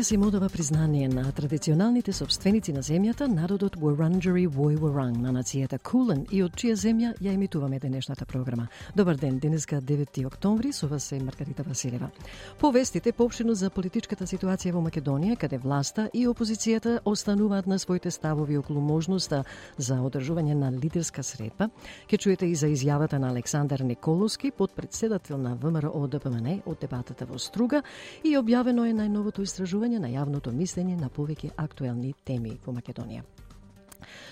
SPS се одава признание на традиционалните собственици на земјата, народот Wurundjeri Woi Wurrung на нацијата Кулен и од чија земја ја емитуваме денешната програма. Добар ден, денеска 9 октомври, со вас е Маргарита Василева. Повестите поопштено за политичката ситуација во Македонија, каде власта и опозицијата остануваат на своите ставови околу можноста за одржување на лидерска средба. Ке чуете и за изјавата на Александар Николовски, подпредседател на ВМРО ДПМН од дебатата во Струга и објавено е најновото истражување на јавното мислење на повеќе актуелни теми во Македонија.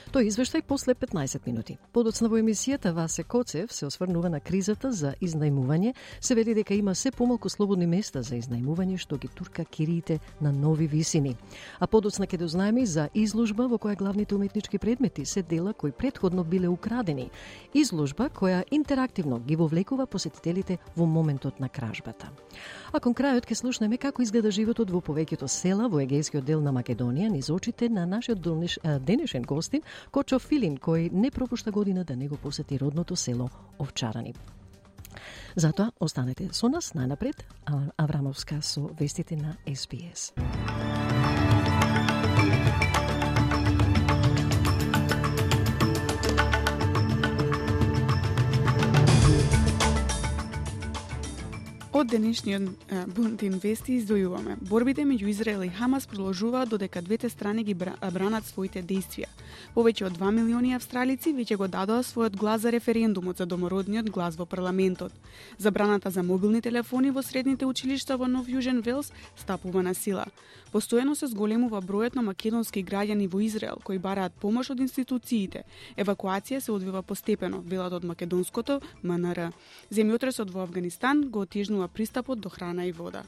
Тој извештај после 15 минути. Подоцна во емисијата Васе Коцев се осврнува на кризата за изнајмување, се вели дека има се помалку слободни места за изнајмување што ги турка кириите на нови висини. А подоцна ќе дознаеме за изложба во која главните уметнички предмети се дела кои предходно биле украдени. Изложба која интерактивно ги вовлекува посетителите во моментот на кражбата. А кон крајот ќе слушнеме како изгледа животот во повеќето села во егејскиот дел на Македонија низ очите на нашиот денешен гостин Кочо Филин, кој не пропушта година да не го посети родното село Овчарани. Затоа останете со нас најнапред, Аврамовска со вестите на СПС. Од денешниот бунтин вести издојуваме. Борбите меѓу Израел и Хамас продолжуваат додека двете страни ги бранат своите действија. Повеќе од 2 милиони австралици веќе го дадоа својот глас за референдумот за домородниот глас во парламентот. Забраната за мобилни телефони во средните училишта во Нов Јужен Велс стапува на сила. Постојано се зголемува бројот на македонски граѓани во Израел кои бараат помош од институциите. Евакуација се одвива постепено, велат од македонското МНР. Земјотресот во Афганистан го отежнува пристапот до храна и вода.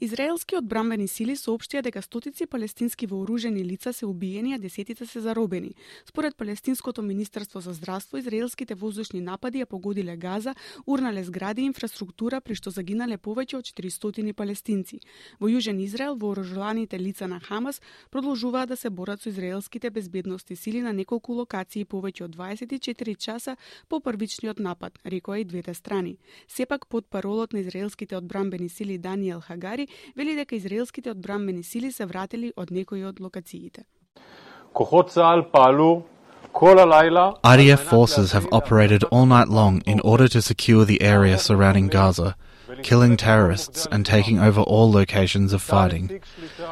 Израелски одбранбени сили соопштија дека стотици палестински вооружени лица се убиени, а десетица се заробени. Според Палестинското министерство за здравство, израелските воздушни напади ја погодиле Газа, урнале згради и инфраструктура, при што загинале повеќе од 400 палестинци. Во Јужен Израел, вооружуваните лица на Хамас продолжуваат да се борат со израелските безбедности сили на неколку локации повеќе од 24 часа по првичниот напад, рекоа и двете страни. Сепак под паролот на израелските одбранбени сили Даниел Хагари вели дека израелските одбранбени сили се вратили од некои од локациите. IDF forces have operated all night long in order to secure the area surrounding Gaza, killing terrorists and taking over all locations of fighting.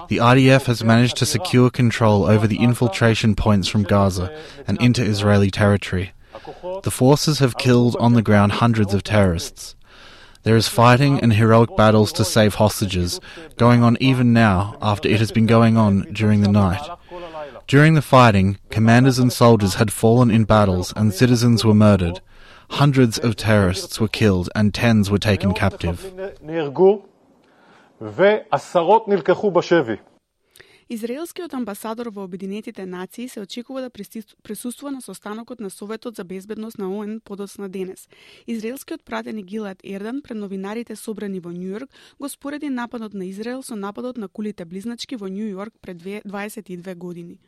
The IDF has managed to secure control over the infiltration points from Gaza and into Israeli territory. The forces have killed on the ground hundreds of terrorists. There is fighting and heroic battles to save hostages, going on even now after it has been going on during the night. During the fighting, commanders and soldiers had fallen in battles and citizens were murdered. Hundreds of terrorists were killed and tens were taken captive. Израелскиот амбасадор во Обединетите нации се очекува да присуствува на состанокот на Советот за безбедност на ООН подоцна денес. Израелскиот пратеник Гилат Ердан пред новинарите собрани во Њујорк го спореди нападот на Израел со нападот на кулите близначки во Њујорк пред 22 години.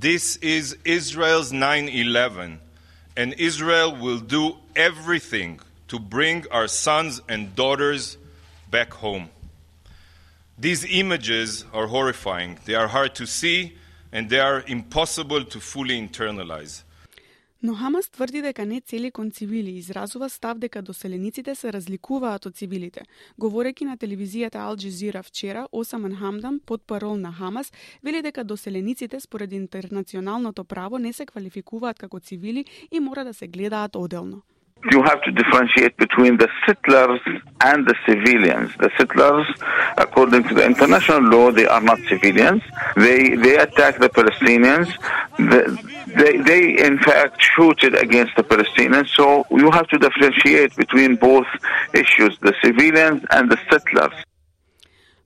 This is Israel's 9/11 and Israel will do everything to bring our sons and daughters back home. These images are horrifying. They are hard to see and they are impossible to fully internalize. Но Хамас тврди дека не цели кон цивили изразува став дека доселениците се разликуваат од цивилите. Говореки на телевизијата Ал Джезира вчера, Осаман Хамдан, под парол на Хамас, вели дека доселениците според интернационалното право не се квалификуваат како цивили и мора да се гледаат оделно. You have to differentiate between the settlers and the civilians. The settlers, according to the international law, they are not civilians. They they attack the Palestinians. they, they in fact shooted against the Palestinians. So you have to differentiate between both issues, the civilians and the settlers.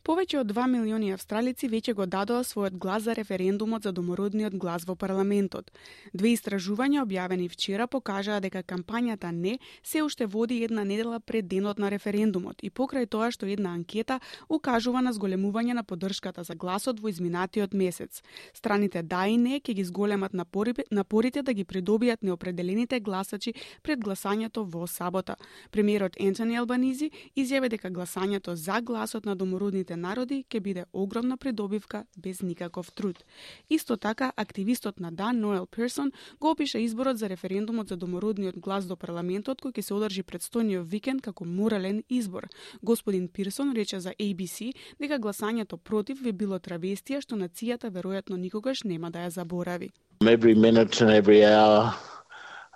Повеќе од 2 милиони австралици веќе го дадоа својот глас за референдумот за домородниот глас во парламентот. Две истражувања објавени вчера покажаа дека кампањата не се уште води една недела пред денот на референдумот и покрај тоа што една анкета укажува на зголемување на поддршката за гласот во изминатиот месец. Страните да и не ќе ги зголемат напорите да ги придобијат неопределените гласачи пред гласањето во сабота. Премиерот Ентони Албанизи изјави дека гласањето за гласот на домородните народи ќе биде огромна придобивка без никаков труд. Исто така, активистот на Дан Ноел Персон го опиша изборот за референдумот за домородниот глас до парламентот кој ќе се одржи предстојниот викенд како морален избор. Господин Пирсон рече за ABC дека гласањето против би било травестија што нацијата веројатно никогаш нема да ја заборави. Every minute and every hour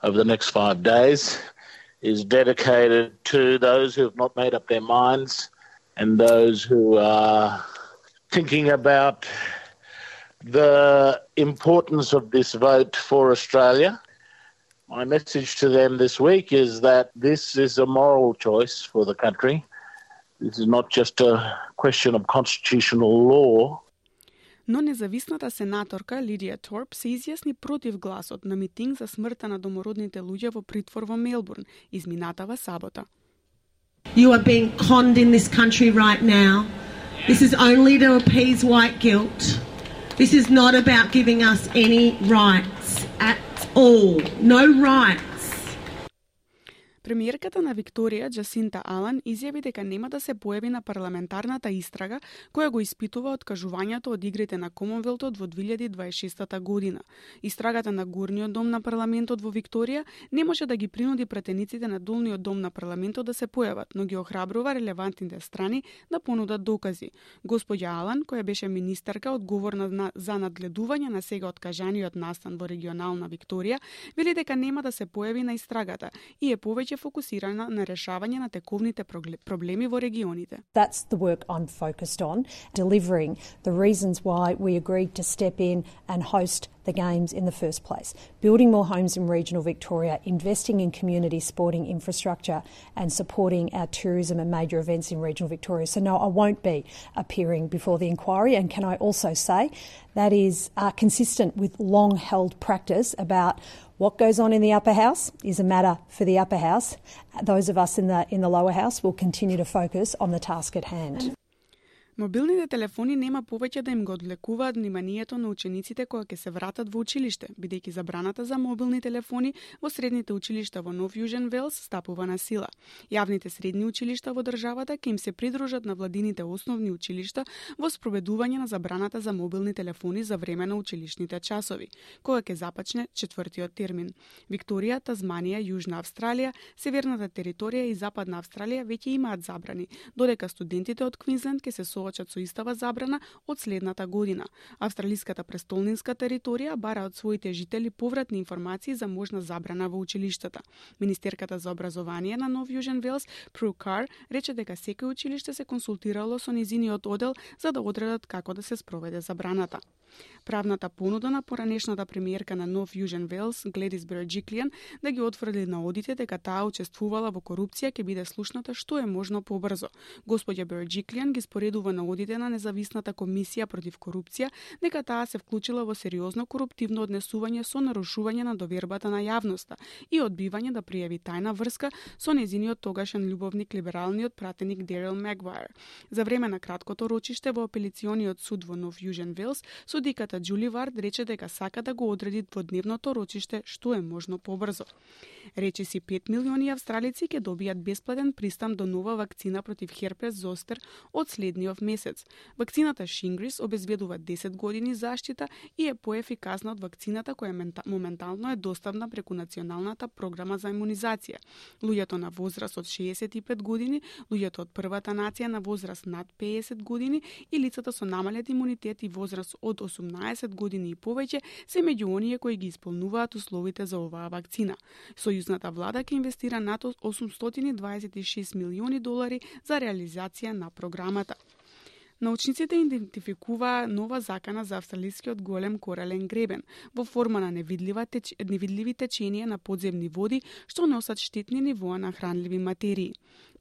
of the next five days is dedicated to those who have not made up their minds and those who are thinking about the importance of this vote for Australia. My message to them this week is that this is a moral choice for the country. This is not just a question of constitutional law. Но независната сенаторка Лидија Торп се изјасни против гласот на митинг за смртта на домородните луѓе во притвор во Мелбурн изминатава сабота. You are being conned in this country right now. This is only to appease white guilt. This is not about giving us any rights at all. No rights. Премиерката на Викторија, Джасинта Алан, изјави дека нема да се појави на парламентарната истрага која го испитува откажувањето од игрите на Комонвелтот во 2026 година. Истрагата на Горниот дом на парламентот во Викторија не може да ги принуди претениците на Долниот дом на парламентот да се појават, но ги охрабрува релевантните страни да понудат докази. Господја Алан, која беше министерка одговорна за надгледување на сега откажаниот настан во регионална Викторија, вели дека нема да се појави на истрагата и е повеќе повеќе фокусирана на решавање на тековните проблеми во регионите. That's the work I'm focused on, delivering the reasons why we agreed to step in and host the Games in the first place. Building more homes in regional Victoria, investing in community sporting infrastructure, and supporting our tourism and major events in regional Victoria. So, no, I won't be appearing before the inquiry. And can I also say that is uh, consistent with long held practice about what goes on in the upper house is a matter for the upper house. Those of us in the in the lower house will continue to focus on the task at hand. Мобилните телефони нема повеќе да им го одлекуваат вниманието на учениците кои ќе се вратат во училиште, бидејќи забраната за мобилни телефони во средните училишта во Нов Јужен Велс стапува на сила. Јавните средни училишта во државата ќе им се придружат на владините основни училишта во спроведување на забраната за мобилни телефони за време на училишните часови, која ќе започне четвртиот термин. Викторија, Тазманија, Јужна Австралија, Северната територија и Западна Австралија веќе имаат забрани, додека студентите од Квинсленд ќе се соочат со истава забрана од следната година. Австралиската престолнинска територија бара од своите жители повратни информации за можна забрана во училиштата. Министерката за образование на Нов Јужен Велс, Пру Кар, рече дека секој училиште се консултирало со низиниот одел за да одредат како да се спроведе забраната. Правната понуда на поранешната премиерка на Нов Јужен Велс, Гледис Берджиклиан, да ги отфрли на одите дека таа учествувала во корупција ќе биде слушната што е можно побрзо. Господја Берджиклиан ги споредува на одите на независната комисија против корупција дека таа се вклучила во сериозно коруптивно однесување со нарушување на довербата на јавноста и одбивање да пријави тајна врска со незиниот тогашен љубовник либералниот пратеник Дерил Мегвајер. За време на краткото рочиште во апелициониот суд во Нов Јужен Велс, судиката Джули Вард рече дека сака да го одреди дводневното рочиште што е можно побрзо. Рече си 5 милиони австралици ќе добијат бесплатен пристан до нова вакцина против херпес зостер од следниот месец. Вакцината Шингрис обезбедува 10 години заштита и е поефикасна од вакцината која моментално е достапна преку Националната програма за имунизација. Луѓето на возраст од 65 години, луѓето од првата нација на возраст над 50 години и лицата со намалет имунитет и возраст од 18 години и повеќе се меѓу оние кои ги исполнуваат условите за оваа вакцина. Сојузната влада ќе инвестира над 826 милиони долари за реализација на програмата. Научниците идентификуваа нова закана за австралискиот голем корален гребен во форма на невидлива теч... невидливи теченија на подземни води што носат штетни нивоа на хранливи материи.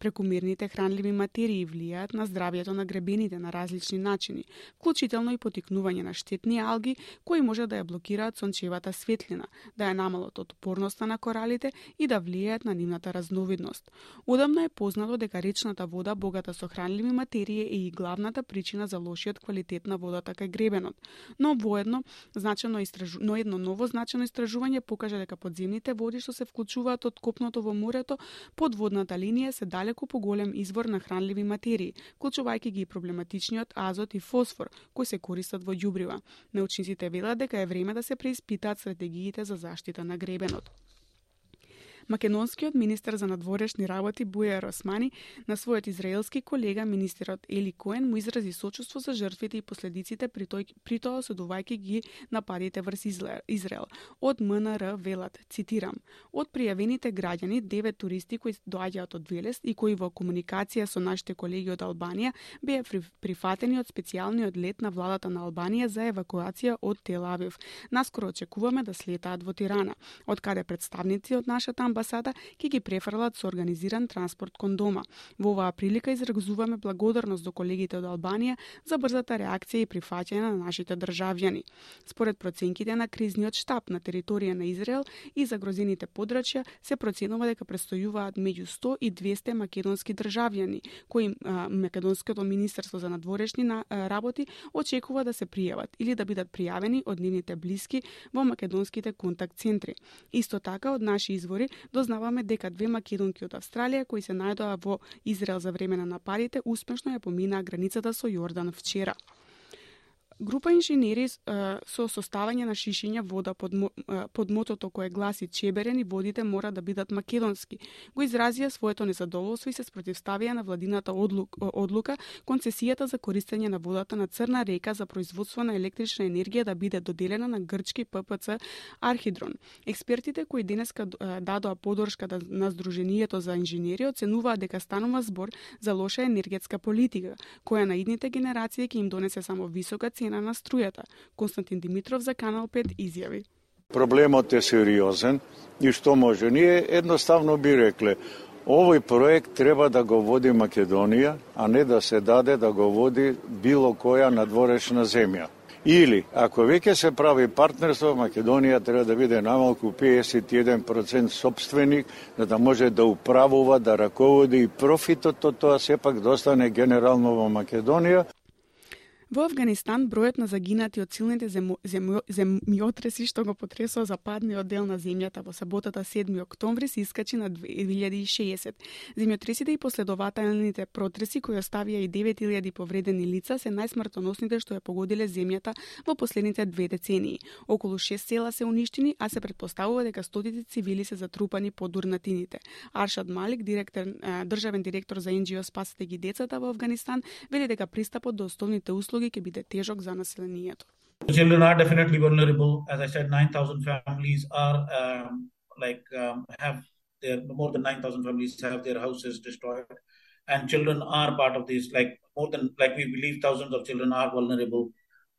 Прекумирните хранливи материи влијаат на здравјето на гребените на различни начини, вклучително и потикнување на штетни алги кои може да ја блокираат сончевата светлина, да ја намалат отпорноста на коралите и да влијаат на нивната разновидност. Одамна е познато дека речната вода богата со хранливи материи е и главната причина за лошиот квалитет на водата кај гребенот. Но воедно значено истражу... но едно ново значено истражување покажа дека подземните води што се вклучуваат од копното во морето под водната линија се далеку поголем извор на хранливи материи, клучувајќи ги проблематичниот азот и фосфор кои се користат во ѓубрива. Научниците велат дека е време да се преиспитаат стратегиите за заштита на гребенот. Македонскиот министер за надворешни работи Буја Росмани на својот израелски колега министерот Ели Коен му изрази сочувство за жртвите и последиците при, тој, при тоа осудувајќи ги нападите врз Израел. Од МНР велат, цитирам, од пријавените граѓани, девет туристи кои доаѓаат од Велес и кои во комуникација со нашите колеги од Албанија беа прифатени од специјалниот лет на владата на Албанија за евакуација од Тел Авив. Наскоро очекуваме да слетаат во Тирана, од каде представници од нашата амбасада ќе ги префрлат со организиран транспорт кон дома. Во оваа прилика изразуваме благодарност до колегите од Албанија за брзата реакција и прифаќање на нашите државјани. Според проценките на кризниот штаб на територија на Израел и загрозените подрачја се проценува дека престојуваат меѓу 100 и 200 македонски државјани, кои а, Македонското министерство за надворешни на, а, работи очекува да се пријават или да бидат пријавени од нивните блиски во македонските контакт центри. Исто така од наши извори дознаваме дека две македонки од Австралија кои се најдоа во Израел за време на нападите успешно ја поминаа границата со Јордан вчера. Група инженери со составање на шишиња вода под, под мотото кое гласи Чеберен и водите мора да бидат македонски, го изразија своето незадоволство и се спротивставија на владината одлука концесијата за користење на водата на Црна река за производство на електрична енергија да биде доделена на грчки ППЦ Архидрон. Експертите кои денеска дадоа поддршка да, на Сдруженијето за инженери оценуваат дека станува збор за лоша енергетска политика, која на идните генерации ќе им донесе само висока цена цена на струјата. Константин Димитров за Канал 5 изјави. Проблемот е сериозен и што може? Ние едноставно би рекле, овој проект треба да го води Македонија, а не да се даде да го води било која надворешна земја. Или, ако веќе се прави партнерство, Македонија треба да биде намалку 51% собственик, за да може да управува, да раководи и профитот од тоа сепак достане да генерално во Македонија. Во Афганистан бројот на загинати од силните земо, земо, земјотреси што го потресоа западниот дел на земјата во саботата 7 октомври се искачи на 2060. Земјотресите и последователните протреси кои оставија и 9000 повредени лица се најсмртоносните што ја погодиле земјата во последните две децении. Околу 6 села се уништени, а се предпоставува дека стотици цивили се затрупани по дурнатините. Аршад Малик, директор, државен директор за НГО Спасете ги децата во Афганистан, вели дека пристапот до основните услуги logike bi za. Children are definitely vulnerable. As I said, 9,000 families are um, like um, have their more than 9,000 families have their houses destroyed, and children are part of this. Like more than like we believe, thousands of children are vulnerable,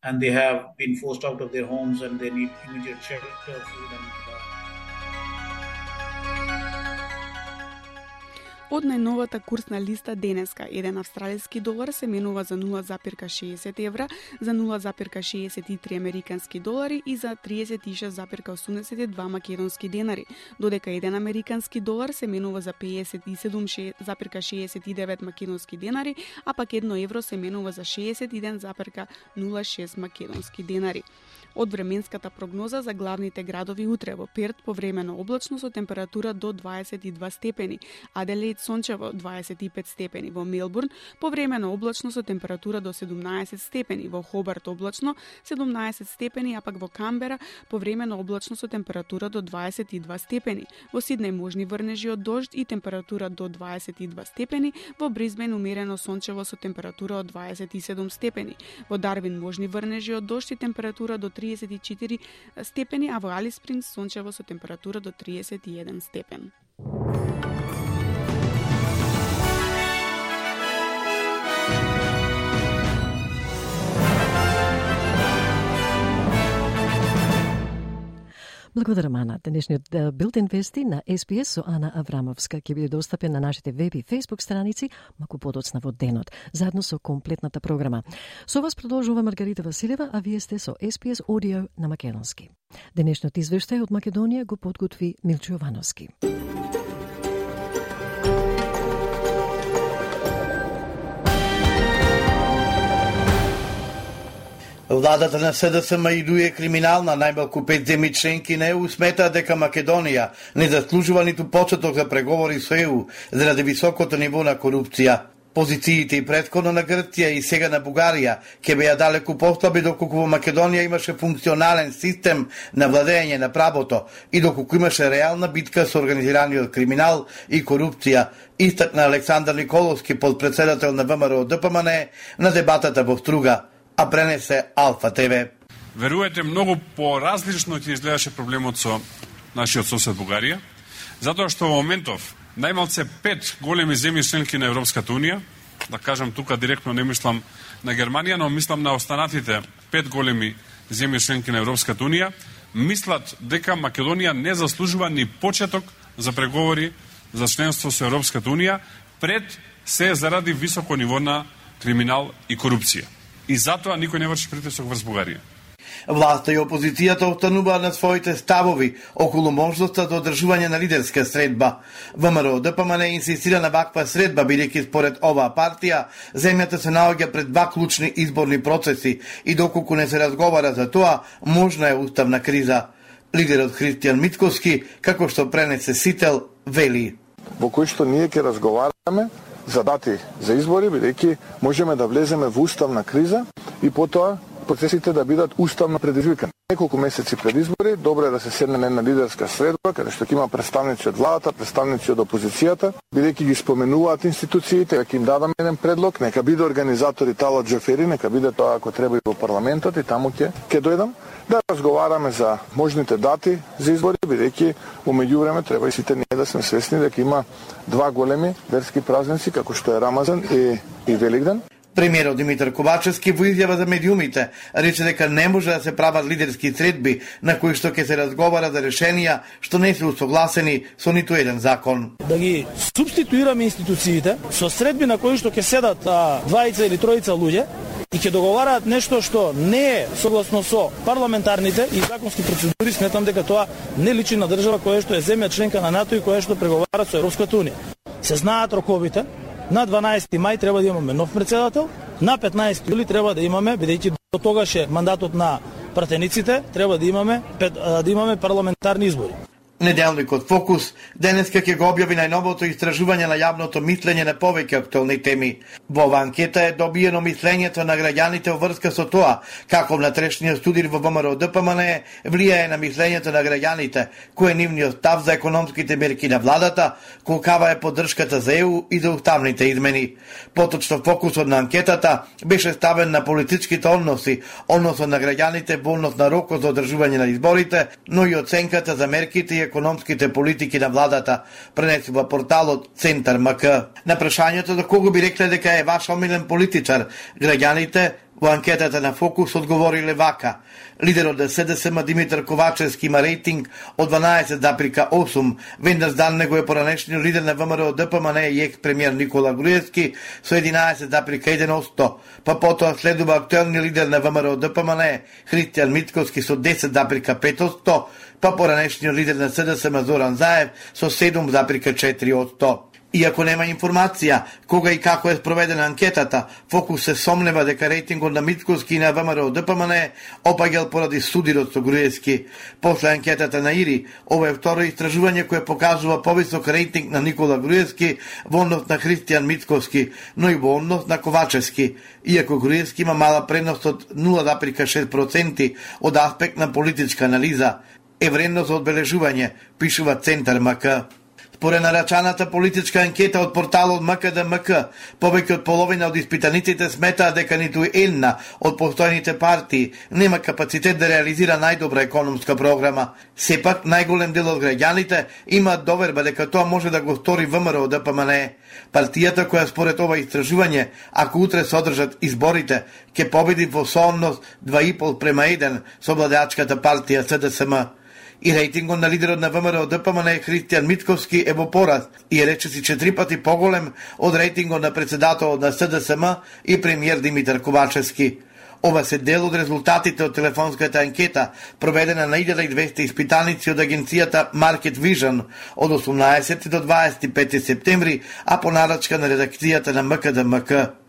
and they have been forced out of their homes, and they need immediate shelter, food, and. Од најновата курсна листа денеска, еден австралиски долар се менува за 0,60 евра, за 0,63 американски долари и за 36,82 македонски денари, додека еден американски долар се менува за 57,69 македонски денари, а пак едно евро се менува за 61,06 македонски денари. Од временската прогноза за главните градови утре во Перт повремено облачно со температура до 22 степени, Аделаид сончево 25 степени, во Мелбурн повремено облачно со температура до 17 степени, во Хобарт облачно 17 степени, а пак во Камбера повремено облачно со температура до 22 степени, во Сиднеј можни врнежи од дожд и температура до 22 степени, во Бризбен умерено сончево со температура од 27 степени, во Дарвин можни врнежи од дожд и температура до 34 степени, а во Алис Спрингс сончево со температура до 31 степен. Благодарам, Ана. Денешниот билтен вести на СПС со Ана Аврамовска ќе биде достапен на нашите веб и фейсбук страници маку подоцна во денот, заедно со комплетната програма. Со вас продолжува Маргарита Василева, а вие сте со СПС Audio на Македонски. Денешниот извештај од Македонија го подготви Милчо Јовановски. Владата на СДСМ и дуе криминал на најмалку пет земји членки на ЕУ сметаат дека Македонија не заслужува ниту почеток за преговори со ЕУ заради високото ниво на корупција. Позициите и предходно на Грција и сега на Бугарија ќе беа далеку послаби доколку во Македонија имаше функционален систем на владење на правото и доколку имаше реална битка со организираниот криминал и корупција, истакна Александар Николовски, подпредседател на ВМРО ДПМН, на дебатата во Струга а пренесе Алфа ТВ. Верувате, многу поразлично ќе изгледаше проблемот со нашиот сосед Бугарија, затоа што во моментов најмалце пет големи земји членки на Европската Унија, да кажам тука директно не мислам на Германија, но мислам на останатите пет големи земји членки на Европската Унија, мислат дека Македонија не заслужува ни почеток за преговори за членство со Европската Унија пред се заради високо ниво на криминал и корупција и затоа никој не врши притисок врз Бугарија. Власта и опозицијата остануваат на своите ставови околу можноста за одржување на лидерска средба. ВМРО ДПМН инсистира на ваква средба, бидејќи според оваа партија, земјата се наоѓа пред два клучни изборни процеси и доколку не се разговара за тоа, можна е уставна криза. Лидерот Христијан Митковски, како што пренесе Сител, вели. Во кој што ние ќе разговараме Задати за избори, бидејќи можеме да влеземе во уставна криза и потоа процесите да бидат уставно предизвикани. Неколку месеци пред избори, добро е да се седне на една лидерска средба, каде што ќе има представници од владата, представници од опозицијата, бидејќи ги споменуваат институциите, ќе им дадаме еден предлог, нека биде организатори Тала Джофери, нека биде тоа ако треба и во парламентот и таму ќе ќе дојдам да разговараме за можните дати за избори, бидејќи во меѓувреме треба и сите ние да сме свесни дека има два големи верски празници како што е Рамазан и, и Великден. Премиерот Димитар Ковачевски во изјава за медиумите рече дека не може да се прават лидерски средби на кои што ќе се разговара за решенија што не се усогласени со ниту еден закон. Да ги субституираме институциите со средби на кои што ќе седат а, двајца или тројца луѓе и ќе договараат нешто што не е согласно со парламентарните и законски процедури, сметам дека тоа не личи на држава која што е земја членка на НАТО и која што преговара со Европската унија. Се знаат роковите, на 12 мај треба да имаме нов председател, на 15 јули треба да имаме, бидејќи до тогаш е мандатот на пратениците, треба да имаме да имаме парламентарни избори. Неделникот Фокус денеска ќе го објави најновото истражување на јавното мислење на повеќе актуелни теми. Во ова анкета е добиено мислењето на граѓаните во врска со тоа како внатрешниот студир во ВМРО ДПМН влијае на мислењето на граѓаните, кој е нивниот став за економските мерки на владата, колкава е поддршката за ЕУ и за уставните измени. Поточно фокусот на анкетата беше ставен на политичките односи, односот на граѓаните во однос на рокот за одржување на изборите, но и оценката за мерките и економските политики на владата, пренесува порталот Центар МК. На прашањето до кого би рекле дека е ваш омилен политичар, граѓаните Во анкетата на Фокус одговориле вака. Лидерот на СДСМ Димитар Ковачевски има рейтинг од 12,8. Вендер дан него е поранешниот лидер на ВМРО ДПМН и екс-премиер Никола Груевски со 11,1%. Па потоа следува актуелниот лидер на ВМРО ДПМН Христијан Митковски со 10,5%, па поранешниот лидер на СДСМ Зоран Заев со 7,4%. Иако нема информација кога и како е спроведена анкетата, фокус се сомнева дека рейтингот на Митковски и на ВМРО ДПМН опагел поради судирот со Груевски. После анкетата на Ири, ова е второ истражување кое покажува повисок рейтинг на Никола Груевски во однос на Христијан Митковски, но и во однос на Ковачевски. Иако Груевски има мала предност од 0,6% од аспект на политичка анализа, е вредно за одбележување, пишува Центар МК. Според нарачаната политичка анкета од порталот МКДМК, повеќе од половина од испитаниците сметаат дека ниту една од постојните партии нема капацитет да реализира најдобра економска програма. Сепак, најголем дел од граѓаните имаат доверба дека тоа може да го стори ВМРО ДПМН. Партијата која според ова истражување, ако утре се одржат изборите, ќе победи во сонност 2,5 према 1 со владеачката партија СДСМ и рейтингот на лидерот на ВМРО ДПМН Христијан Митковски е во пораст и е речиси четири пати поголем од рейтингот на председателот на СДСМ и премиер Димитар Ковачевски. Ова се дел од резултатите од телефонската анкета, проведена на 1200 испитаници од агенцијата Market Vision од 18 до 25 септември, а по нарачка на редакцијата на МКДМК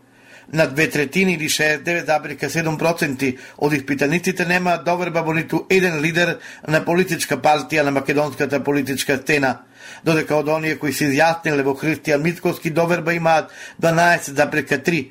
на две третини или 69,7% од испитаниците немаат доверба во ниту еден лидер на политичка партија на македонската политичка стена, додека од оние кои се изјасниле во Христијан Митковски доверба имаат 12,3,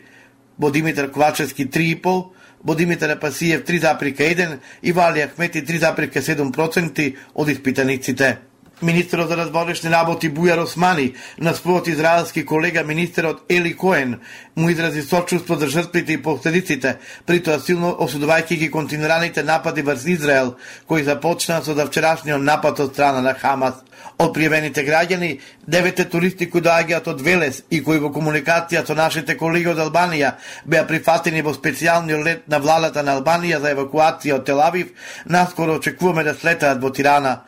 во Димитар Ковачевски 3,5, во Димитар Апасиев 3,1 и Вали Ахмети 3,7% од испитаниците. Министерот за разборешни работи Бујар Османи на својот израелски колега министерот Ели Коен му изрази сочувство за жртвите и последиците, при тоа силно осудувајќи ги континуираните напади врз Израел, кои започнаа со вчерашниот напад од страна на Хамас. Од пријавените граѓани, девете туристи кои доаѓаат од Велес и кои во комуникација со нашите колеги од Албанија беа прифатени во специјалниот лет на владата на Албанија за евакуација од Телавив, наскоро очекуваме да слетаат во Тирана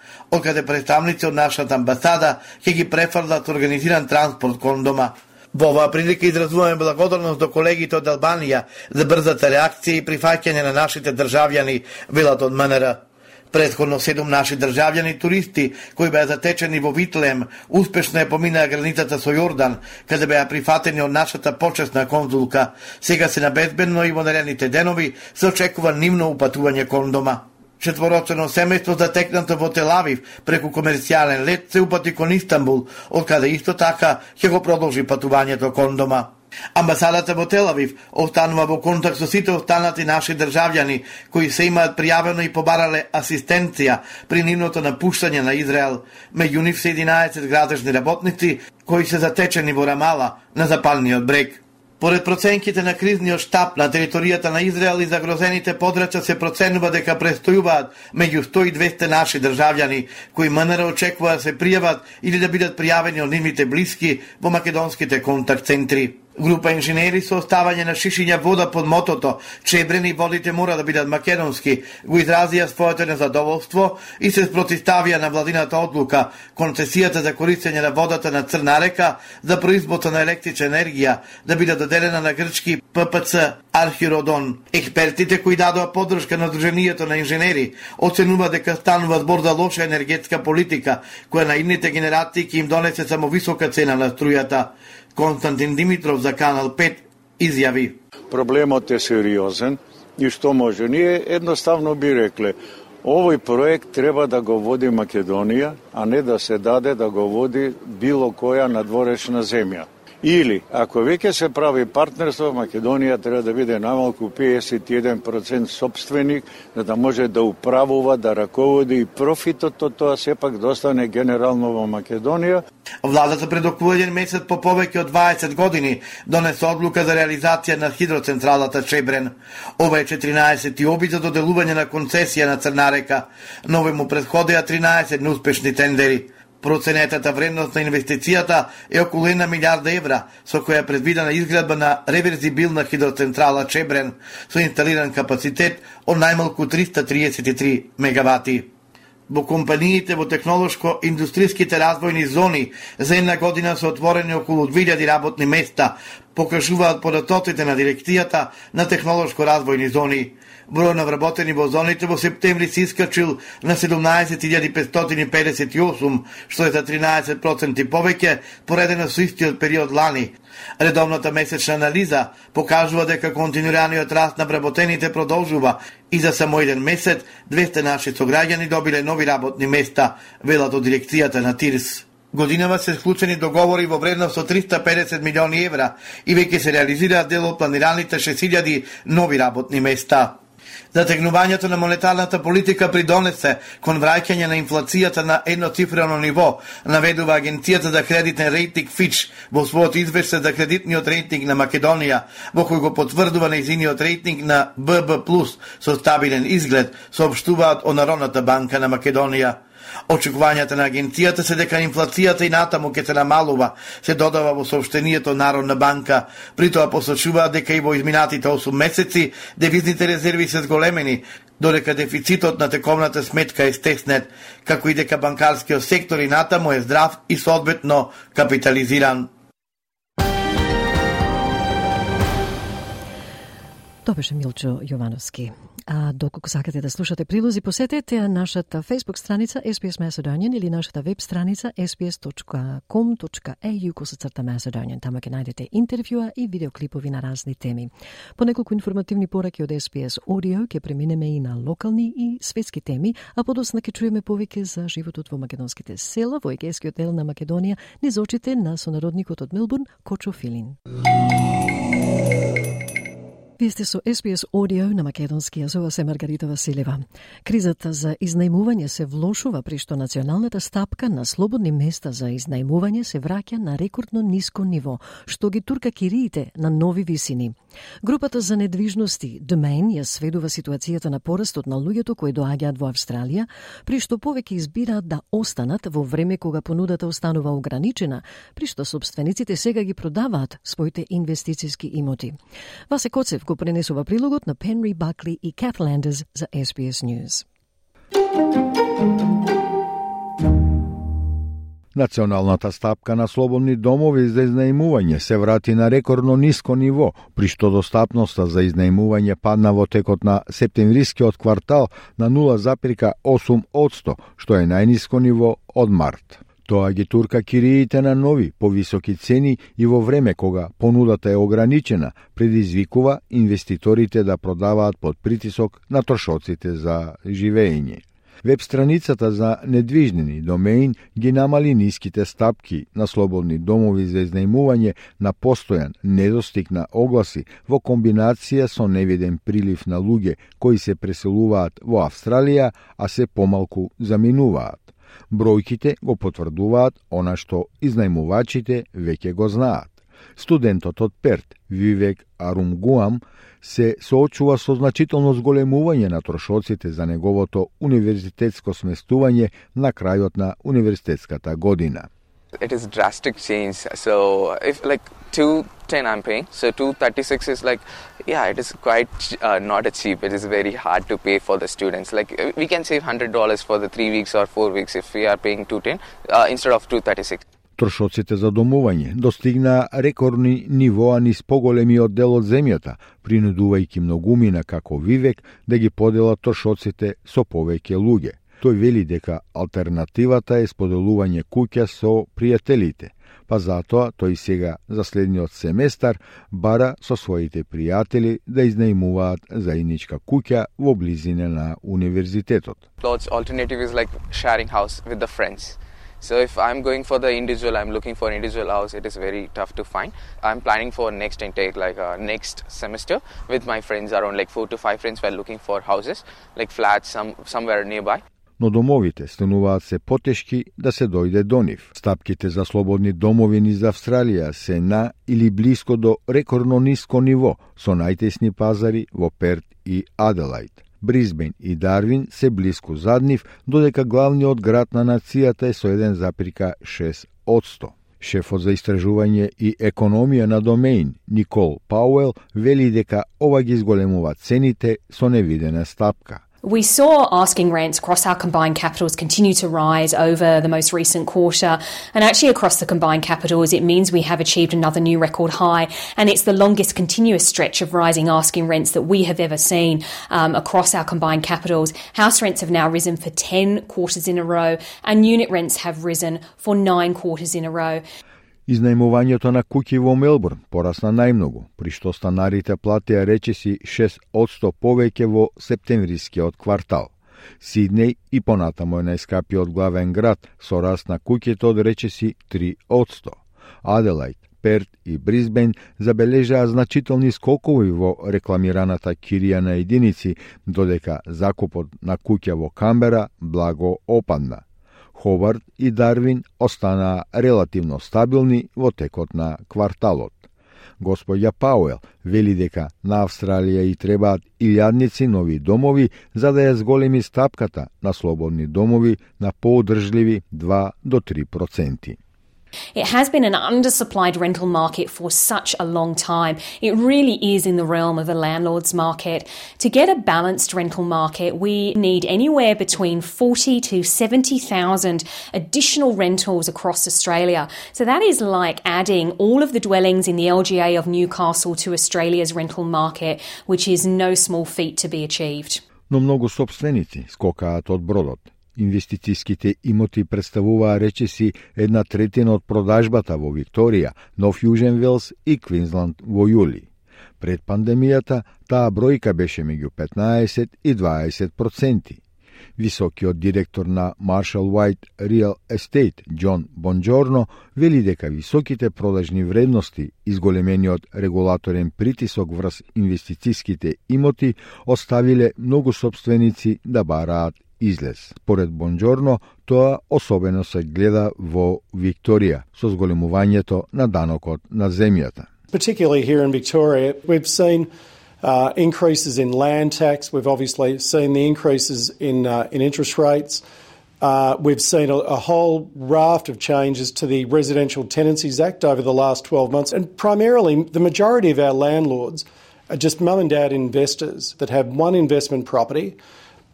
каде представници од нашата амбасада ќе ги префрлат организиран транспорт кон дома. Во оваа прилика изразуваме благодарност до колегите од Албанија за брзата реакција и прифаќање на нашите државјани, велат од МНР. Предходно седум наши државјани туристи кои беа затечени во Витлем, успешно е поминаа границата со Јордан, каде беа прифатени од нашата почесна конзулка. Сега се на безбедно и во наредните денови се очекува нивно упатување кон дома. Четворочено семејство затекнато во Телавив преку комерцијален лет се упати кон Истанбул, од каде исто така ќе го продолжи патувањето кон дома. Амбасадата во Телавив останува во контакт со сите останати наши државјани кои се имаат пријавено и побарале асистенција при нивното напуштање на Израел. Меѓу нив се 11 градежни работници кои се затечени во Рамала на запалниот брег. Поред проценките на кризниот штаб на територијата на Израел и загрозените подрача се проценува дека престојуваат меѓу 100 и 200 наши државјани кои МНР очекува да се пријават или да бидат пријавени од нивните блиски во македонските контакт центри. Група инженери со оставање на шишиња вода под мотото, чебрени водите мора да бидат македонски, го изразија своето незадоволство и се спротиставија на владината одлука концесијата за користење на водата на Црна река за производство на електрична енергија да биде доделена на грчки ППЦ Архиродон. Експертите кои дадоа поддршка на Друженијето на инженери оценува дека станува збор за лоша енергетска политика која на идните генерации ќе им донесе само висока цена на струјата. Константин Димитров за Канал 5 изјави. Проблемот е сериозен и што може? Ние едноставно би рекле, овој проект треба да го води Македонија, а не да се даде да го води било која надворешна земја. Или, ако веќе се прави партнерство, Македонија треба да биде намалку 51% собственик, за да може да управува, да раководи и профитот од тоа сепак да остане генерално во Македонија. Владата пред околу еден месец по повеќе од 20 години донесе одлука за реализација на хидроцентралата Чебрен. Ова е 14 обид за доделување на концесија на Црна река, но му предходеа 13 неуспешни тендери. Проценетата вредност на инвестицијата е околу 1 милиарда евра, со која е предвидена изградба на реверзибилна хидроцентрала Чебрен со инсталиран капацитет од најмалку 333 мегавати. Во компаниите во технолошко-индустријските развојни зони за една година се отворени околу 2000 работни места, покажуваат податоците на дирекцијата на технолошко развојни зони. Број на вработени во зоните во септември се искачил на 17.558, што е за 13% повеќе, поредено со истиот период лани. Редовната месечна анализа покажува дека континуираниот раст на вработените продолжува и за само еден месец 200 наши сограѓани добиле нови работни места, велат од дирекцијата на ТИРС. Годинава се склучени договори во вредност од 350 милиони евра и веќе се реализираат дел од планираните 6000 нови работни места. Затегнувањето на монетарната политика придонесе кон враќање на инфлацијата на едноцифрено ниво, наведува Агенцијата за кредитен рейтинг Фич во својот извештај за кредитниот рейтинг на Македонија, во кој го потврдува нејзиниот рейтинг на ББ+ со стабилен изглед, соопштуваат од Народната банка на Македонија. Очекувањата на агенцијата се дека инфлацијата и натаму ќе се намалува, се додава во сообштенијето Народна банка. При тоа посочува дека и во изминатите 8 месеци девизните резерви се зголемени, додека дефицитот на тековната сметка е стеснет, како и дека банкарскиот сектор и натаму е здрав и соодветно капитализиран. Тоа беше Милчо Јовановски. А доколку сакате да слушате прилози, посетете нашата Facebook страница SPS Macedonian или нашата веб страница sps.com.au косацрта Macedonian. Тама ќе најдете интервјуа и видеоклипови на разни теми. По неколку информативни пораки од SPS Audio ќе преминеме и на локални и светски теми, а подосна ќе чуеме повеќе за животот во македонските села во егејскиот дел на Македонија низ очите на сонародникот од Мелбурн Кочо Филин. Вие сте со СПС Audio на македонски, јазова се Маргарита Василева. Кризата за изнајмување се влошува при што националната стапка на слободни места за изнајмување се враќа на рекордно ниско ниво, што ги турка кириите на нови висини. Групата за недвижности Domain ја сведува ситуацијата на порастот на луѓето кои доаѓаат во Австралија, при што повеќе избираат да останат во време кога понудата останува ограничена, при што собствениците сега ги продаваат своите инвестициски имоти. Васе Коцев го пренесува прилогот на Пенри Бакли и Кат Ландерс за SBS News. Националната стапка на слободни домови за изнајмување се врати на рекордно ниско ниво, при што достапноста за изнајмување падна во текот на септемврискиот квартал на 0,8%, што е најниско ниво од март. Тоа ги турка кириите на нови, повисоки цени и во време кога понудата е ограничена, предизвикува инвеститорите да продаваат под притисок на трошоците за живење. Веб страницата за недвижнени домеин ги намали ниските стапки на слободни домови за изнајмување на постојан недостиг на огласи во комбинација со невиден прилив на луѓе кои се преселуваат во Австралија, а се помалку заминуваат. Бројките го потврдуваат она што изнајмувачите веќе го знаат. Студентот од Перт, Вивек Арумгуам, се соочува со значително зголемување на трошоците за неговото универзитетско сместување на крајот на универзитетската година. It is drastic change. So if like 210 I'm paying, so 236 is like yeah, it is quite uh, not a cheap. It is very hard to pay for the students. Like we can save hundred dollars for the three weeks or four weeks if we are paying 210 uh, instead of 236. Трошоците за домување достигна рекордни нивоа низ поголемиот дел од земјата, принудувајќи многумина како Вивек да ги поделат трошоците со повеќе луѓе. Тој вели дека алтернативата е споделување куќа со пријателите, па затоа тој сега за следниот семестар бара со своите пријатели да изнајмуваат заедничка куќа во близина на универзитетот. Alternative is like sharing house with the friends. So if I'm going for the individual, I'm looking for individual house. It is very tough to find. I'm planning for next intake, like uh, next semester, with my friends. Around like four to five friends. We're looking for houses, like flats, some somewhere nearby но домовите стануваат се потешки да се дојде до нив. Стапките за слободни домови низ Австралија се на или близко до рекордно ниско ниво, со најтесни пазари во Перт и Аделајд. Бризбен и Дарвин се блиску зад нив, додека главниот град на нацијата е со 1,6 од Шефот за истражување и економија на домеин, Никол Пауел, вели дека ова ги зголемува цените со невидена стапка – We saw asking rents across our combined capitals continue to rise over the most recent quarter. And actually, across the combined capitals, it means we have achieved another new record high. And it's the longest continuous stretch of rising asking rents that we have ever seen um, across our combined capitals. House rents have now risen for 10 quarters in a row, and unit rents have risen for nine quarters in a row. Изнајмувањето на куќи во Мелбурн порасна најмногу, при што станарите платеа речиси 6% повеќе во септемврискиот квартал. Сиднеј и понатамо е најскапиот главен град со раст на куќите од речиси 3%. Аделајд, Перт и Бризбен забележаа значителни скокови во рекламираната кирија на единици, додека закупот на куќа во Камбера благо опадна. Ховард и Дарвин останаа релативно стабилни во текот на кварталот. Господја Пауел вели дека на Австралија и требаат илјадници нови домови за да ја зголеми стапката на слободни домови на поодржливи 2 до 3 проценти. It has been an undersupplied rental market for such a long time. It really is in the realm of a landlord's market. To get a balanced rental market, we need anywhere between 40 to 70,000 additional rentals across Australia. So that is like adding all of the dwellings in the LGA of Newcastle to Australia's rental market, which is no small feat to be achieved. Но многу собственици скокаат од бродот. Инвестицијските имоти представуваа речиси една третина од продажбата во Викторија, Нов Јужен Велс и Квинсланд во јули. Пред пандемијата таа бројка беше меѓу 15 и 20 проценти. Високиот директор на Marshall White Real Estate, Џон Бонджорно, вели дека високите продажни вредности, изголемениот регулаторен притисок врз инвестицијските имоти, оставиле многу собственици да бараат излез. Поред Бонџорно, тоа особено се гледа во Викторија со зголемувањето на данокот на земјата. Particularly here in Victoria, we've seen uh, increases in land tax. We've obviously seen the increases in uh, in interest rates. Uh, we've seen a, a, whole raft of changes to the Residential Tenancies Act over the last 12 months, and primarily the majority of our landlords are just mum and dad investors that have one investment property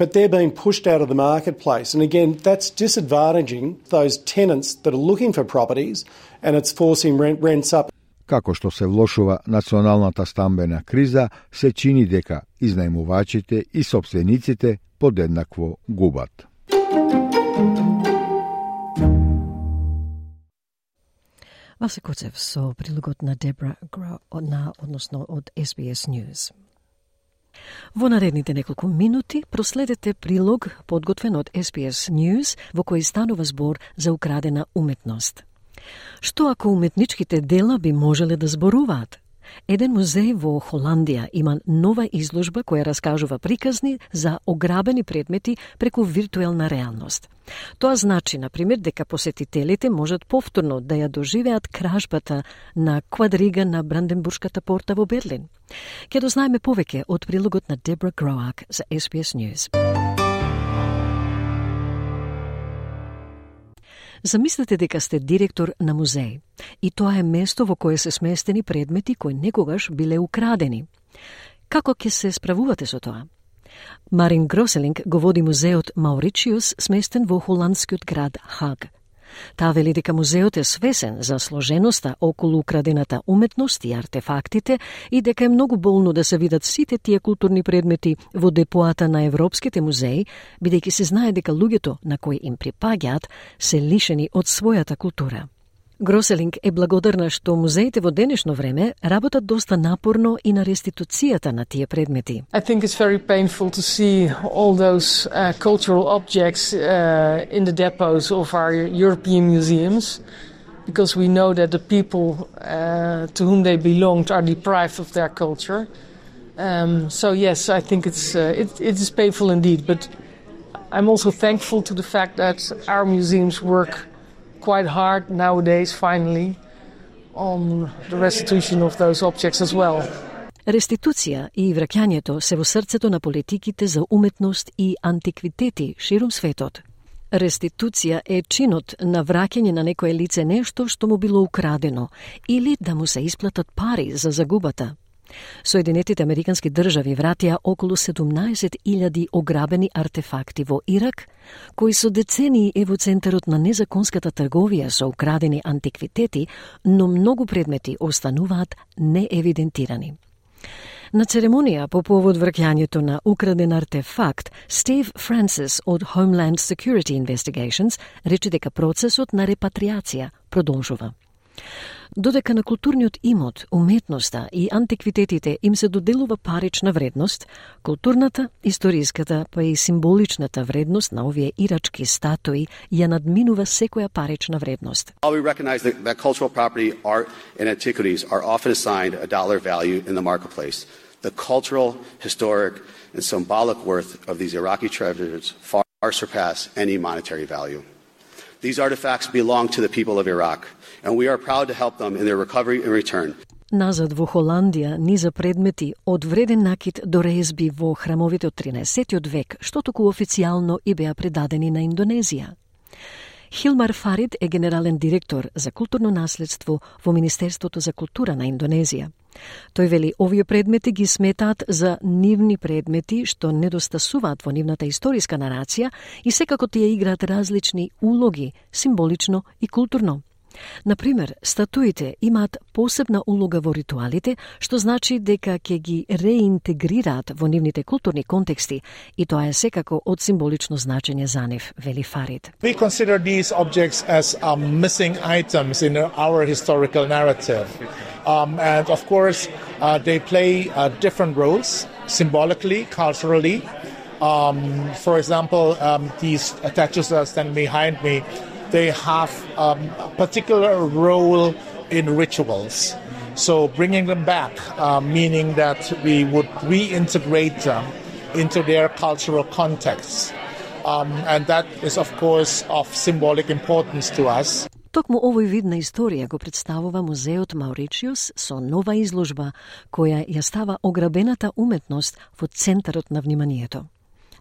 but they're being pushed out of the marketplace. And again, that's disadvantaging those tenants that are looking for properties and it's forcing rent, rents up. Како што се влошува националната стамбена криза, се чини дека изнајмувачите и собствениците подеднакво губат. Васе Коцев со прилогот на Дебра Гро, на, односно од SBS News. Во наредните неколку минути проследете прилог подготвен од SPS News во кој станува збор за украдена уметност. Што ако уметничките дела би можеле да зборуваат? Еден музеј во Холандија има нова изложба која раскажува приказни за ограбени предмети преку виртуелна реалност. Тоа значи, на пример, дека посетителите можат повторно да ја доживеат кражбата на квадрига на Бранденбуршката порта во Берлин. Ке дознаеме повеќе од прилогот на Дебра Гроак за SBS News. Замислете дека сте директор на музеј и тоа е место во кое се сместени предмети кои некогаш биле украдени. Како ќе се справувате со тоа? Марин Гроселинг го води музеот Мауричиус, сместен во холандскиот град Хаг. Таа вели дека музеот е свесен за сложеноста околу украдената уметност и артефактите и дека е многу болно да се видат сите тие културни предмети во депоата на европските музеи, бидејќи се знае дека луѓето на кои им припаѓаат се лишени од својата култура. Гроселинг е благодарна што музеите во денешно време работат доста напорно и на реституцијата на тие предмети. I think it's very painful to see all those uh, cultural objects uh, in the depots of our European museums because we know that the people uh, to whom they belonged are deprived of their culture. Um, so yes, I think it's uh, it, it is painful indeed, but I'm also thankful to the fact that our museums work quite hard nowadays, finally, on the restitution of those objects as well. Реституција и враќањето се во срцето на политиките за уметност и антиквитети ширум светот. Реституција е чинот на враќање на некое лице нешто што му било украдено или да му се исплатат пари за загубата. Соединетите Американски држави вратија околу 17.000 ограбени артефакти во Ирак, кои со децении е во центарот на незаконската трговија со украдени антиквитети, но многу предмети остануваат неевидентирани. На церемонија по повод вркјањето на украден артефакт, Стив Франсис од Homeland Security Investigations рече дека процесот на репатриација продолжува. Додека на културниот имот, уметноста и антиквитетите им се доделува парична вредност, културната, историската, па и символичната вредност на овие ирачки статуи ја надминува секоја парична вредност. While we recognize that, that cultural property, art, and antiquities are often assigned a dollar value in the marketplace, the cultural, historic, and symbolic worth of these Iraqi treasures far surpass any monetary value. These artifacts belong to the people of Iraq, and we are proud to help them in their recovery and return. Назад во Холандија низа предмети од вреден накид до резби во храмовите од 13 век, што току официјално и беа предадени на Индонезија. Хилмар Фарид е генерален директор за културно наследство во Министерството за култура на Индонезија. Тој вели овие предмети ги сметаат за нивни предмети што недостасуваат во нивната историска нарација и секако тие играат различни улоги, символично и културно. Например, статуите имаат посебна улога во ритуалите, што значи дека ќе ги реинтегрираат во нивните културни контексти и тоа е секако од символично значење за нив, вели Фарид. We consider these objects as um, missing items in our historical narrative. Um, and of course, uh, they play uh, different roles symbolically, culturally. Um, for example, um, these statues that stand behind me they have um, a particular role in rituals. So bringing them back, uh, meaning that we would reintegrate them into their cultural contexts. Um, and that is, of course, of symbolic importance to us. Токму овој вид на историја го представува музеот Мауричиус со нова изложба која ја става ограбената уметност во центарот на вниманието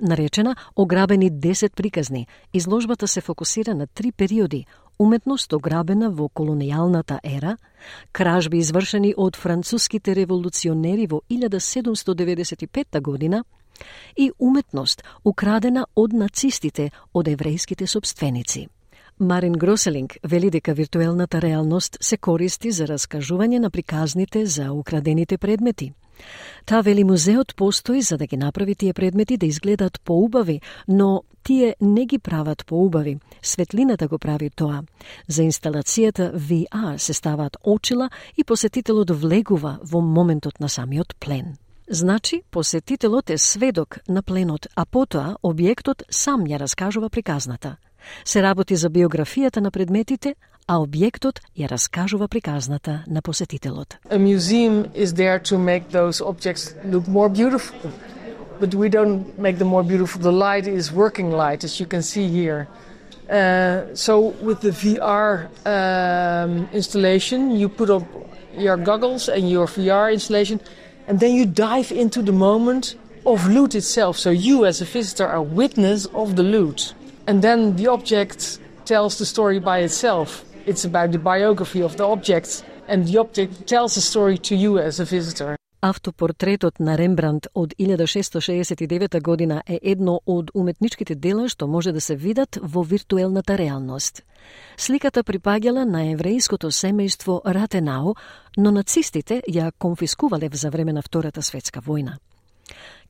Наречена Ограбени 10 приказни. Изложбата се фокусира на три периоди уметност ограбена во колонијалната ера, кражби извршени од француските револуционери во 1795 година и уметност украдена од нацистите од еврејските собственици. Марин Гроселинг вели дека виртуелната реалност се користи за раскажување на приказните за украдените предмети. Та вели музеот постои за да ги направи тие предмети да изгледаат поубави, но тие не ги прават поубави. Светлината го прави тоа. За инсталацијата VR се ставаат очила и посетителот влегува во моментот на самиот плен. Значи, посетителот е сведок на пленот, а потоа објектот сам ја раскажува приказната. Се работи за биографијата на предметите, а објектот ја раскажува приказната на посетителот. A museum is there to make those objects look more beautiful. But we don't make them more beautiful. The light is working light, as you can see here. Uh, so with the VR um, installation, you put up your goggles and your VR installation, and then you dive into the moment of loot itself. So you, as a visitor, are witness of the loot, and then the object tells the story by itself. It's about the biography of the object, and the object tells a story to you as a visitor. Автопортретот на Рембрандт од 1669 година е едно од уметничките дела што може да се видат во виртуелната реалност. Сликата припаѓала на еврејското семејство Ратенау, но нацистите ја конфискувале за време на Втората светска војна.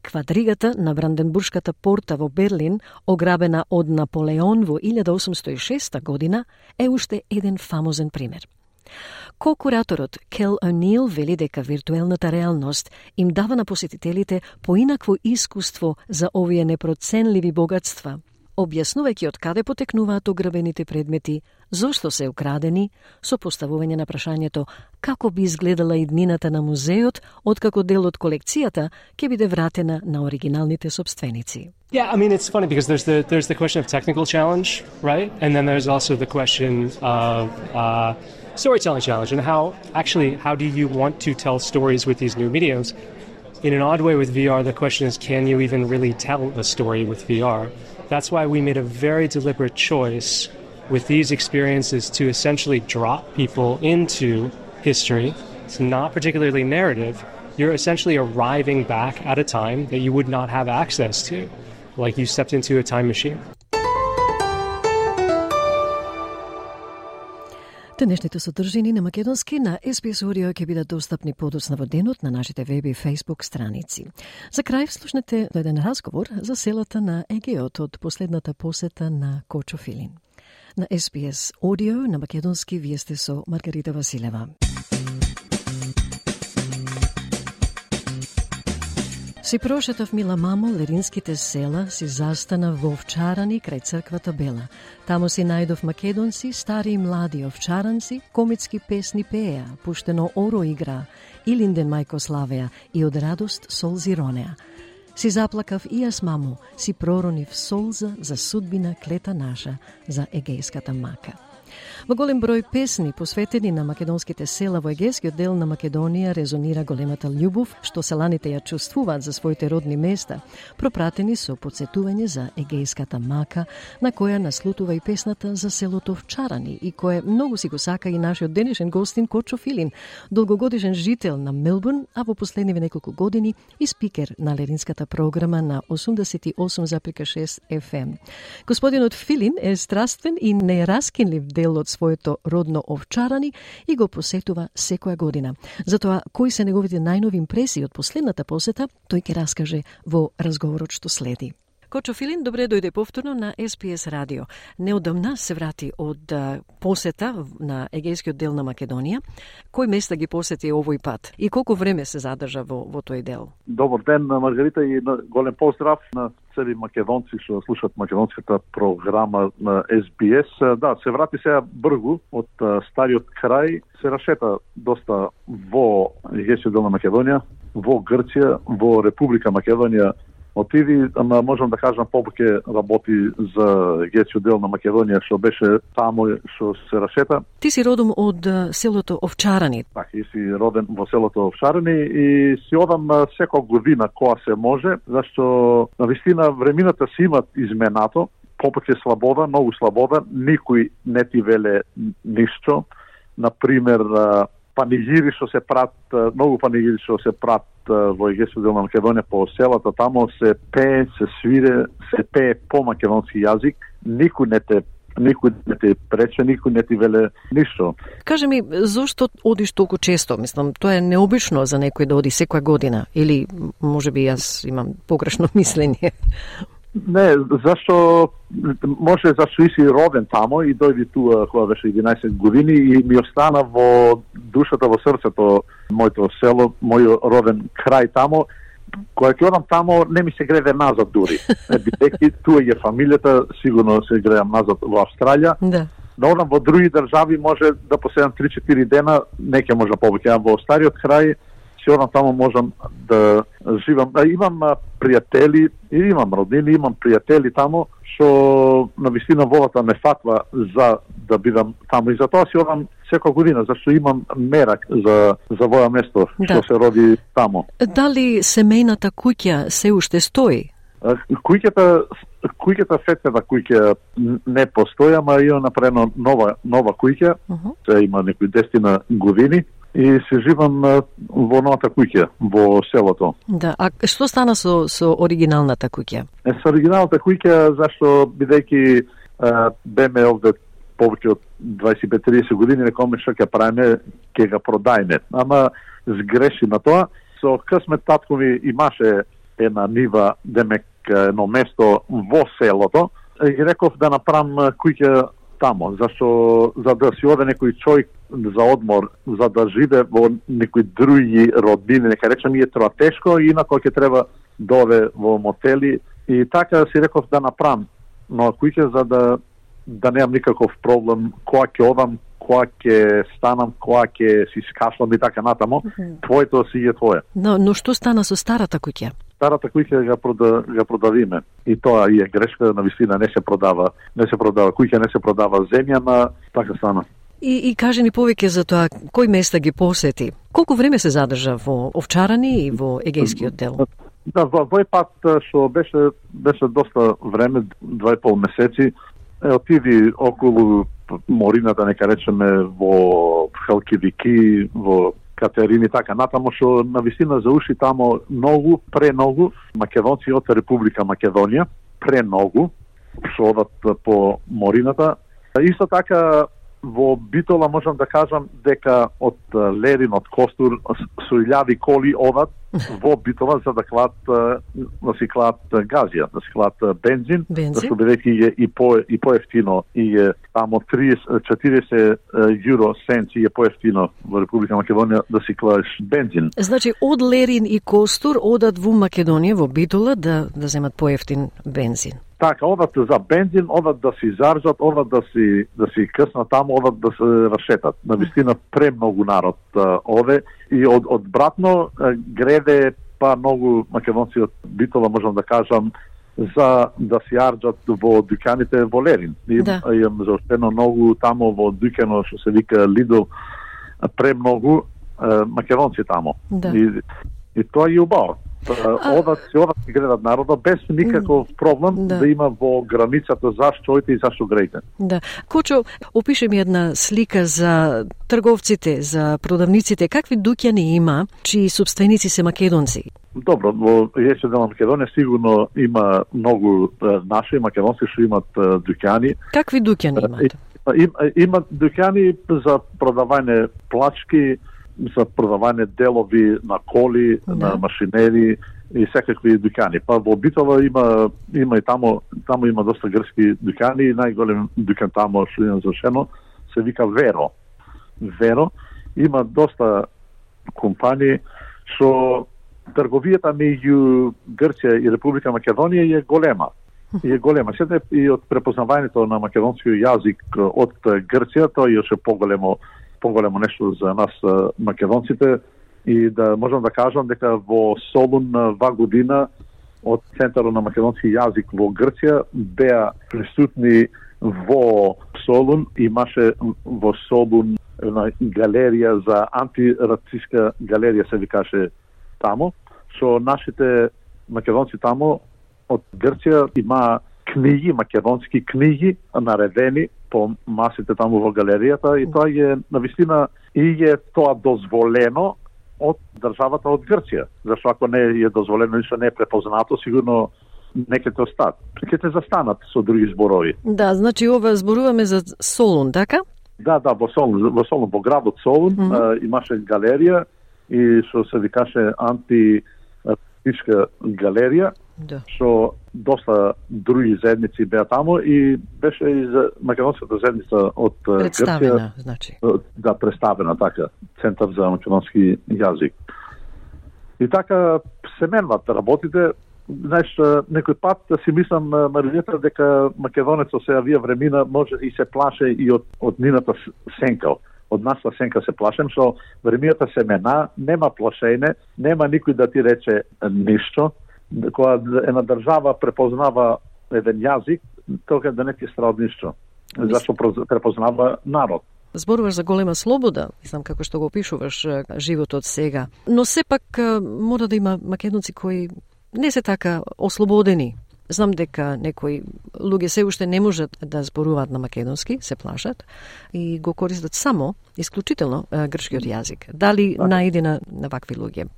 Квадригата на Бранденбуршката порта во Берлин, ограбена од Наполеон во 1806 година, е уште еден фамозен пример. Ко-кураторот Кел О'Нил вели дека виртуелната реалност им дава на посетителите поинакво искуство за овие непроценливи богатства – објаснувајќи од каде потекнуваат ограбените предмети, зошто се украдени, со поставување на прашањето како би изгледала иднината на музеот, откако дел од колекцијата ќе биде вратена на оригиналните собственици. Yeah, I mean it's funny because there's the there's the question of technical challenge, right? And then there's also the question of uh, storytelling challenge and how actually how do you want to tell stories with these new mediums? In an odd way with VR, the question is can you even really tell a story with VR? That's why we made a very deliberate choice with these experiences to essentially drop people into history. It's not particularly narrative, you're essentially arriving back at a time that you would not have access to, like you stepped into a time machine. Денешните содржини на македонски на SBS Audio ќе бидат достапни подоцна во денот на нашите веб и Facebook страници. За крај слушнете еден разговор за селата на Егеот од последната посета на Кочо Филин. На SBS Audio на македонски вие сте со Маргарита Василева. Си прошетав мила мамо, леринските села си застана во овчарани крај црквата Бела. Таму си најдов македонци, стари и млади овчаранци, комицки песни пееа, пуштено оро игра, Илинден мајко славеа и од радост солзи ронеа. Си заплакав и јас мамо, си проронив солза за судбина клета наша, за егејската мака. Во голем број песни посветени на македонските села во егескиот дел на Македонија резонира големата љубов што селаните ја чувствуваат за своите родни места, пропратени со подсетување за егејската мака, на која наслутува и песната за селото Вчарани и кое многу си го сака и нашиот денешен гостин Кочо Филин, долгогодишен жител на Мелбурн, а во последниве неколку години и спикер на леринската програма на 88,6 FM. Господинот Филин е страствен и нераскинлив дел од своето родно овчарани и го посетува секоја година. Затоа, кои се неговите најнови импресии од последната посета, тој ќе раскаже во разговорот што следи. Кочо Филин, добре дојде повторно на СПС радио. Неодамна се врати од посета на Егејскиот дел на Македонија. Кој места ги посети овој пат и колку време се задржа во, во тој дел? Добар ден, Маргарита, и голем поздрав на цели македонци што слушаат македонската програма на SBS. Да, се врати сега бргу од стариот крај, се рашета доста во Егејскиот дел на Македонија, во Грција, во Република Македонија отиди, ама можам да кажам повеќе работи за гецио дел на Македонија што беше таму што се рашета. Ти си родом од селото Овчарани. Така, и си роден во селото Овчарани и си одам секоја година која се може, зашто на вистина времината си имат изменато, повеќе слобода, многу слобода, никој не ти веле ништо. Например, панигири што се прат, многу панигири што се прат во Егејскиот дел на Македонија по селата, тамо се пее, се свире, се пее по македонски јазик, никој не те никој не те прече, никој не ти веле ништо. Каже ми, зошто одиш толку често? Мислам, тоа е необично за некој да оди секоја година или може би јас имам погрешно мислење. Не, зашто може зашто и си роден тамо и дојди туа кога беше 11 години и ми остана во душата, во срцето моето село, мој роден крај тамо. Кога ќе одам тамо, не ми се греде назад дури. Бидејќи туа е фамилијата, сигурно се гредам назад во Австралија. Да. Да одам во други држави може да поседам 3-4 дена, не ќе може повеќе, во стариот крај си одам тамо можам да живам. Имам пријатели, и имам роднини, имам пријатели тамо, што на вистина волата ме фатва за да бидам таму и затоа си одам секоја година, зашто имам мерак за, за воја место да. што се роди тамо. Дали семејната куќа се уште стои? Куќата куќата фетева куќа не постоја, ама има направено нова нова куќа, uh -huh. има некои дестина години и се живам во новата куќа во селото. Да, а што стана со со оригиналната куќа? Е, со оригиналната куќа зашто бидејќи беме овде повеќе од 25-30 години рекоме што ќе правиме, ќе го продајме. Ама сгреши на тоа. Со късмет татко ми имаше една нива, демек едно место во селото и реков да направам куќа тамо, зашто за да си оде некој човек за одмор, за да живе во некои други родбини, нека речем, е тоа тешко, инако ќе треба да во мотели. И така си реков да направам но куќа за да да немам никаков проблем која ќе одам, која ќе станам, која ќе си скашлам и така натамо. Mm -hmm. Твоето си е твое. Но, но што стана со старата куќа? старата куќа ја, прода, ја продавиме. И тоа и е грешка, на вистина не се продава, не се продава куќа, не се продава земја, на така стана. И, и каже ни повеќе за тоа, кој места ги посети? Колку време се задржа во Овчарани и во Егејскиот дел? Да, во овој пат што беше беше доста време, два и пол месеци, е, отиди околу морината, да нека речеме, во Халкивики, во Катерини така натаму што на висина за уши тамо многу, преногу македонци од Република Македонија, преногу што одат по морината. Исто така во Битола можам да кажам дека од Лерин, од Костур, со илјади коли одат во Битола за да клат да си клат газија, да си клат бензин, Бензин? зашто бидејќи е и по и поевтино и е тамо 30 40 јуро сенци е поевтино во Република Македонија да си клаеш бензин. Значи, од Лерин и Костур одат во Македонија, во Битола, да, да земат поевтин бензин. Така, одат за бензин, одат да си заржат, одат да си да си крснат таму, одат да се расшетат. На вистина премногу народ а, оде и од одбратно а, греде па многу македонци од Битола можам да кажам за да си арџат во дуканите во Лерин. И Да. имам заоштено многу тамо во дукано што се вика Лидо премногу македонци тамо. Да. И, и тоа е убаво. А- Одат се одат и гледат народа без никаков проблем Да. да. има во границата зашто оите и зашто греите. Да. Кочо, опиши ми една слика за трговците, за продавниците. Какви дуќани има, чии собственици се македонци? Добро, во на Македонија сигурно има многу наши македонски што имат дуќани. Какви дуќани имат? И- Им, имат дуќани за продавање плачки, за продавање делови на коли, Да. на машинери и секакви дуќани. Па во Битола има има и тамо тамо има доста грчки дуќани и најголем дуќан тамо што имам завршено се вика Веро. Веро има доста компании што трговијата меѓу Грција и Република Македонија е голема. Е голема. Сета и од препознавањето на македонски јазик од Грција, тоа е уште поголемо поголемо нешто за нас македонците и да можам да кажам дека во Солун ва година од Центарот на македонски јазик во Грција беа присутни во Солун, имаше во Солун една галерија за антирациска галерија се викаше тамо, со нашите македонци тамо од Грција има книги, македонски книги наредени по масите таму во галеријата и тоа е на вистина и е тоа дозволено од државата од Грција. Зашто ако не е дозволено, ништо не е препознато, сигурно не ќе те остат. Ќе те застанат со други зборови. Да, значи ова зборуваме за Солун, така? Да, да, во Солун, во Солун, во градот Солун, mm -hmm. имаше галерија и што се викаше антиратичка галерија, Да. што доста други заедници беа таму и беше и за македонската заедница од Грција, значи. да, представена така, Центар за македонски јазик. И така се менват работите, знаеш, некој пат да си мислам Марилета дека македонецот се авија времена може и се плаше и од од нината сенка. Од нашата сенка се плашем, што времената се мена, нема плашење, нема никој да ти рече ништо. Кога една држава препознава еден јазик, тога да не ти страа од ништо. Зашто препознава народ. Зборуваш за голема слобода, знам како што го опишуваш е, животот сега. Но сепак е, мора да има македонци кои не се така ослободени. Знам дека некои луѓе се уште не можат да зборуваат на македонски, се плашат и го користат само исклучително е, грчкиот јазик. Дали наидена на вакви луѓе?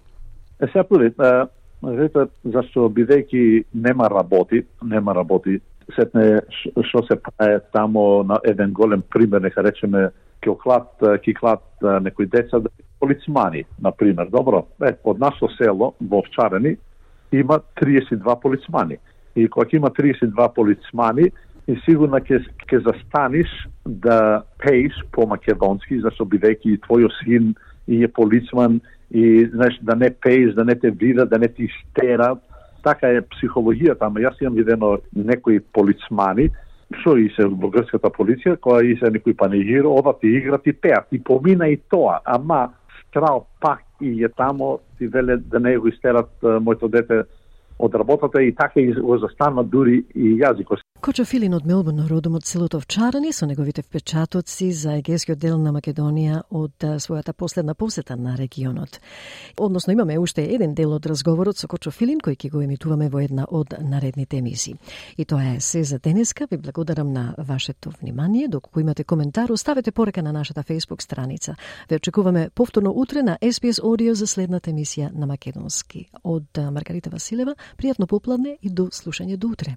Е, сега пури, е, знаете, зашто бидејќи нема работи, нема работи, сетне што се прави тамо на еден голем пример, нека речеме, ќе оклад, ќе клад некои деца да полицмани, на пример. Добро, е, од нашо село во Овчарени има 32 полицмани. И кога има 32 полицмани, и сигурно ќе ќе застаниш да пееш по македонски, зашто бидејќи твојот син и е полицман и знаеш да не пееш, да не те видат, да не ти стерат. Така е психологијата, ама јас имам видено некои полицмани што и се во грчката полиција, која и се некои панегир, одат и играт и пеат. И помина и тоа, ама страл пак и е тамо, ти веле да не го истерат моето дете од работата и така и го застанат дури и јазикот. Кочо Филин од Мелбурн, родом од селото Овчарани, со неговите впечатоци за егејскиот дел на Македонија од својата последна посета на регионот. Односно, имаме уште еден дел од разговорот со Кочо Филин, кој ќе го емитуваме во една од наредните емисии. И тоа е се за денеска. Ви благодарам на вашето внимание. Доколку имате коментар, оставете порека на нашата Facebook страница. Ве очекуваме повторно утре на SPS Audio за следната емисија на Македонски. Од Маргарита Василева, пријатно попладне и до слушање до утре.